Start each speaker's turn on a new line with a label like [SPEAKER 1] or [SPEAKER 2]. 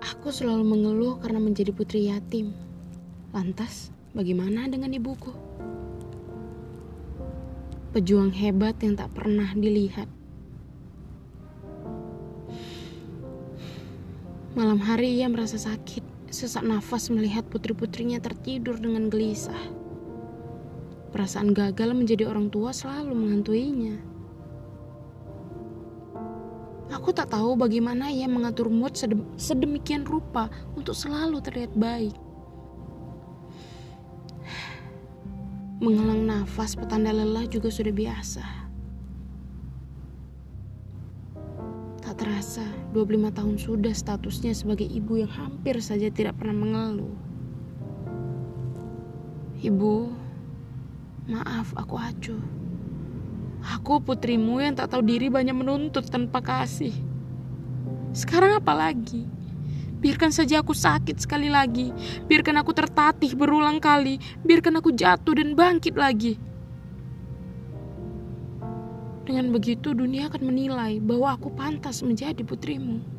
[SPEAKER 1] Aku selalu mengeluh karena menjadi putri yatim. Lantas, bagaimana dengan ibuku? Pejuang hebat yang tak pernah dilihat. Malam hari ia merasa sakit, sesak nafas melihat putri-putrinya tertidur dengan gelisah. Perasaan gagal menjadi orang tua selalu menghantuinya. Aku tak tahu bagaimana ia mengatur mood sedemikian rupa untuk selalu terlihat baik. Mengelang nafas petanda lelah juga sudah biasa. Tak terasa, 25 tahun sudah statusnya sebagai ibu yang hampir saja tidak pernah mengeluh. Ibu, maaf aku acuh. Aku putrimu yang tak tahu diri banyak menuntut tanpa kasih. Sekarang apa lagi? Biarkan saja aku sakit sekali lagi. Biarkan aku tertatih berulang kali. Biarkan aku jatuh dan bangkit lagi. Dengan begitu dunia akan menilai bahwa aku pantas menjadi putrimu.